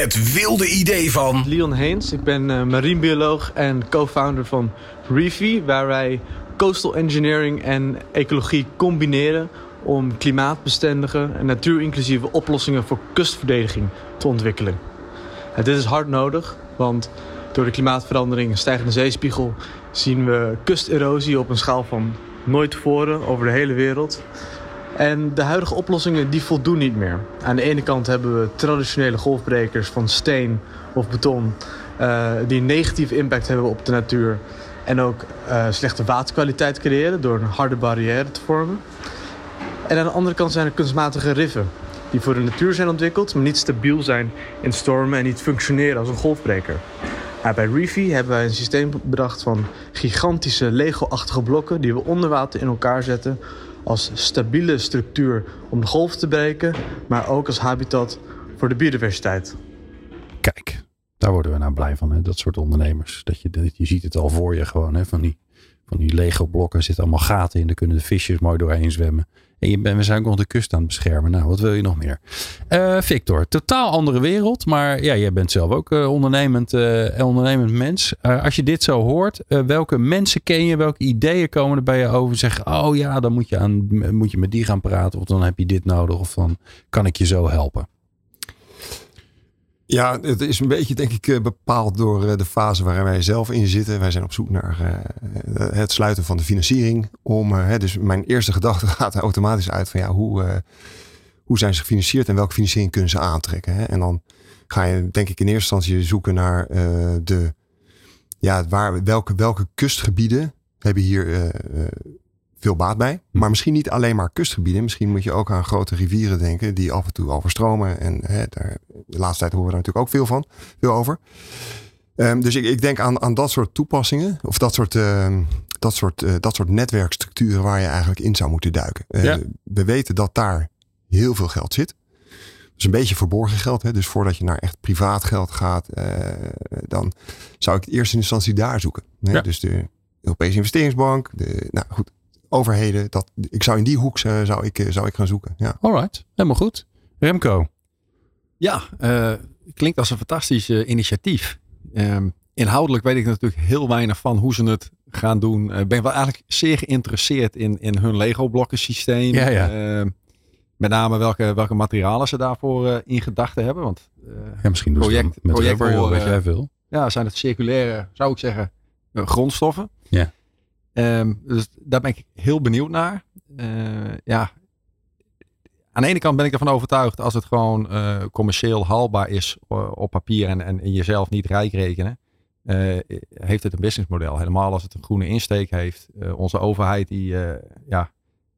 het wilde idee van... Leon Heens, ik ben uh, marinebioloog en co-founder van Reefy... waar wij coastal engineering en ecologie combineren... om klimaatbestendige en natuurinclusieve oplossingen voor kustverdediging te ontwikkelen. En dit is hard nodig, want door de klimaatverandering en stijgende zeespiegel... zien we kusterosie op een schaal van nooit tevoren over de hele wereld... En de huidige oplossingen die voldoen niet meer. Aan de ene kant hebben we traditionele golfbrekers van steen of beton... Uh, die een negatieve impact hebben op de natuur... en ook uh, slechte waterkwaliteit creëren door een harde barrière te vormen. En aan de andere kant zijn er kunstmatige riffen... die voor de natuur zijn ontwikkeld... maar niet stabiel zijn in stormen en niet functioneren als een golfbreker. Nou, bij Reefy hebben wij een systeem bedacht van gigantische Lego-achtige blokken... die we onder water in elkaar zetten als stabiele structuur om de golf te breken, maar ook als habitat voor de biodiversiteit. Kijk, daar worden we nou blij van, hè? dat soort ondernemers. Dat je, dat je ziet het al voor je gewoon, hè? van die, van die Lego blokken zitten allemaal gaten in, daar kunnen de visjes mooi doorheen zwemmen. En je bent, we zijn ook nog de kust aan het beschermen. Nou, wat wil je nog meer? Uh, Victor, totaal andere wereld. Maar ja, jij bent zelf ook uh, ondernemend, uh, ondernemend mens. als je dit zo hoort, welke mensen ken je? Welke ideeën komen er bij je over? Zeggen, oh ja, dan moet je, aan, moet je met die gaan praten. Of dan heb je dit nodig. Of dan kan ik je zo helpen. Ja, het is een beetje, denk ik, eh, bepaald door eh, de fase waarin wij zelf in zitten. Wij zijn op zoek naar uh, het sluiten van de financiering. Om, dus mijn eerste gedachte gaat automatisch uit van ja, hoe, hoe zijn ze gefinancierd en welke financiering kunnen ze aantrekken. Hè? En dan ga je, denk ik, in eerste instantie zoeken naar de, ja, waar, welke, welke kustgebieden hebben hier veel baat bij. Hm. Maar misschien niet alleen maar kustgebieden. Misschien moet je ook aan grote rivieren denken die af en toe overstromen. En hè, daar, de laatste tijd horen we daar natuurlijk ook veel van, veel over. Um, dus ik, ik, denk aan, aan dat soort toepassingen. Of dat soort, uh, dat, soort, uh, dat soort netwerkstructuren waar je eigenlijk in zou moeten duiken. Uh, ja. We weten dat daar heel veel geld zit. Dat is een beetje verborgen geld. Hè? Dus voordat je naar echt privaat geld gaat, eh, dan zou ik in eerste instantie daar zoeken. Hè? Ja. Dus de Europese investeringsbank. De, nou goed, overheden. Dat, ik zou in die hoek uh, zou ik, zou ik gaan zoeken. Ja. Alright, helemaal goed. Remco. Ja, uh, klinkt als een fantastisch uh, initiatief. Um, inhoudelijk weet ik natuurlijk heel weinig van hoe ze het gaan doen. Ik ben wel eigenlijk zeer geïnteresseerd in, in hun Lego-blokken systeem. Ja, ja. Uh, met name welke, welke materialen ze daarvoor in gedachten hebben. Want ja, misschien project, met project rubber, voor, wat jij wil. Ja, zijn het circulaire, zou ik zeggen, grondstoffen. Ja. Um, dus daar ben ik heel benieuwd naar. Uh, ja, aan de ene kant ben ik ervan overtuigd als het gewoon uh, commercieel haalbaar is uh, op papier en, en, en, jezelf niet rijk rekenen. heeft het een businessmodel. Helemaal als het een groene insteek heeft. onze overheid die, ja,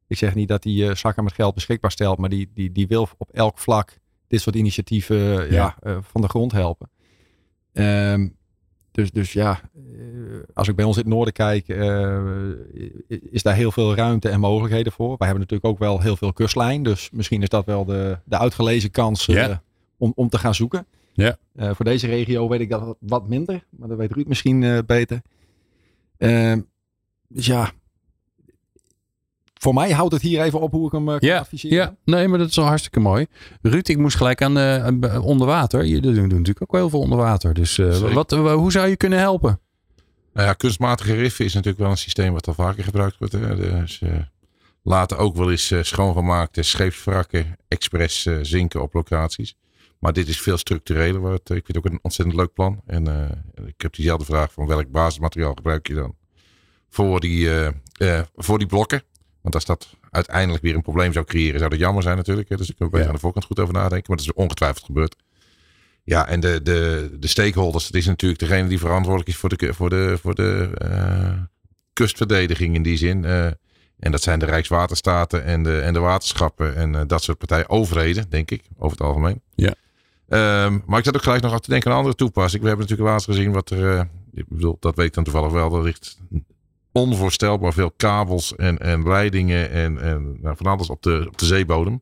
ik zeg niet dat die zakken met geld beschikbaar stelt, maar die, die, die wil op elk vlak dit soort initiatieven ja. ja van de grond helpen. Um, dus, dus ja, eh, als ik bij ons in het noorden kijk, uh, is daar heel veel ruimte en mogelijkheden voor. Wij hebben natuurlijk ook wel heel veel kustlijn. Dus misschien is dat wel de, de uitgelezen kans uh, om, om te gaan zoeken. Ja. voor deze regio weet ik dat wat minder. Maar dat weet Ruud misschien beter. Dus ja, voor mij houdt het hier even op hoe ik hem uh, kan ja, adviseren. Ja, nee, maar dat is wel hartstikke mooi. Ruud, ik moest gelijk aan uh, onder water. Je doet natuurlijk ook wel heel veel onder water. Dus uh, wat, hoe zou je kunnen helpen? Nou ja, kunstmatige riffen is natuurlijk wel een systeem wat al vaker gebruikt wordt. Hè. Dus, laten ook wel eens schoongemaakte scheepswrakken expres zinken op locaties. Maar dit is veel structureler. Wat, ik vind het ook een ontzettend leuk plan. En ik heb diezelfde vraag van welk basismateriaal gebruik je dan voor die, voor die blokken? Want als dat uiteindelijk weer een probleem zou creëren, zou dat jammer zijn natuurlijk. Dus ik kan er ja. aan de voorkant goed over nadenken. Maar dat is ongetwijfeld gebeurd. Ja, en de, de, de stakeholders, dat is natuurlijk degene die verantwoordelijk is voor de, voor de, voor de uh, kustverdediging in die zin. Uh, en dat zijn de Rijkswaterstaten en de, en de waterschappen en uh, dat soort partijen. Overheden, denk ik, over het algemeen. Ja. Um, maar ik zat ook gelijk nog af te denken aan andere toepassingen. We hebben natuurlijk laatst gezien wat er, ik bedoel, dat weet ik dan toevallig wel, er ligt onvoorstelbaar veel kabels en, en leidingen en, en nou, van alles op de, op de zeebodem.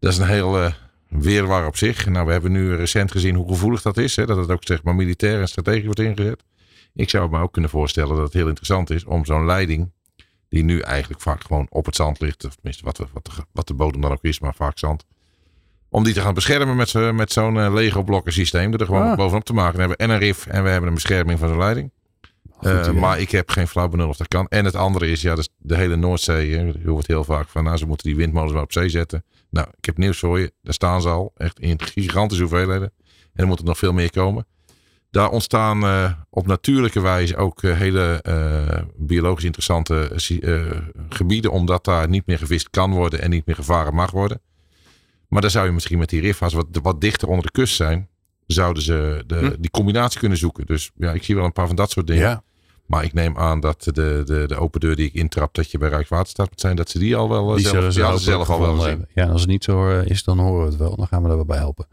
Dat is een heel uh, weerwar op zich. Nou, we hebben nu recent gezien hoe gevoelig dat is. Hè, dat het ook zeg maar militair en strategisch wordt ingezet. Ik zou me ook kunnen voorstellen dat het heel interessant is om zo'n leiding, die nu eigenlijk vaak gewoon op het zand ligt, of tenminste wat, wat, de, wat de bodem dan ook is, maar vaak zand, Om die te gaan beschermen met, zo, met zo'n uh, Lego blokken systeem. Er gewoon Ah. bovenop te maken. Dan hebben we en een RIF en we hebben een bescherming van de leiding. Goed Eh, maar ik heb geen flauw benul of dat kan. En het andere is, ja, dus de hele Noordzee. Hè, je hoort heel vaak van, nou, ze moeten die windmolens maar op zee zetten. Nou, ik heb nieuws voor je. Daar staan ze al. Echt in gigantische hoeveelheden. En er moet er nog veel meer komen. Daar ontstaan eh, op natuurlijke wijze ook eh, hele biologisch interessante gebieden. Omdat daar niet meer gevist kan worden en niet meer gevaren mag worden. Maar daar zou je misschien met die riffa's wat, wat dichter onder de kust zijn. Zouden ze de, Hm. die combinatie kunnen zoeken. Dus ja, ik zie wel een paar van dat soort dingen. Ja, Maar ik neem aan dat de, de, de open deur die ik intrap, dat je bij Rijkswaterstaat moet zijn, dat ze die al wel eh, die zelf, ze ja, ook zelf al wel zien. hebben. Ja, en als het niet zo eh, is, dan horen we het wel. Dan gaan we er wel bij helpen.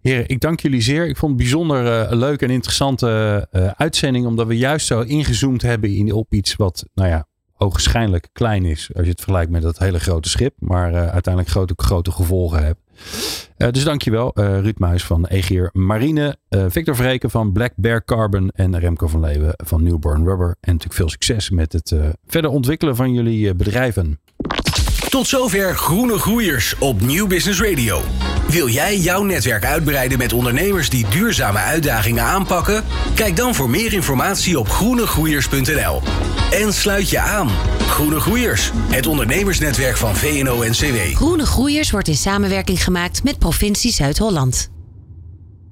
Heren, ik dank jullie zeer. Ik vond het bijzonder eh, leuk en interessante eh, uitzending. Omdat we juist zo ingezoomd hebben in, op iets wat, nou ja, ogenschijnlijk klein is. Als je het vergelijkt met dat hele grote schip. Maar eh, uiteindelijk grote, grote gevolgen heeft. Eh, dus dankjewel eh Ruud Muis van Egier Marine. Victor Vreken van Black Bear Carbon. En Remco van Leeuwen van Newborn Rubber. En natuurlijk veel succes met het verder ontwikkelen van jullie bedrijven. Tot zover Groene Groeiers op Nieuw Business Radio. Wil jij jouw netwerk uitbreiden met ondernemers die duurzame uitdagingen aanpakken? Kijk dan voor meer informatie op groenegroeiers.nl. En sluit je aan. Groene Groeiers, het ondernemersnetwerk van VNO-NCW. Groene Groeiers wordt in samenwerking gemaakt met provincie Zuid-Holland.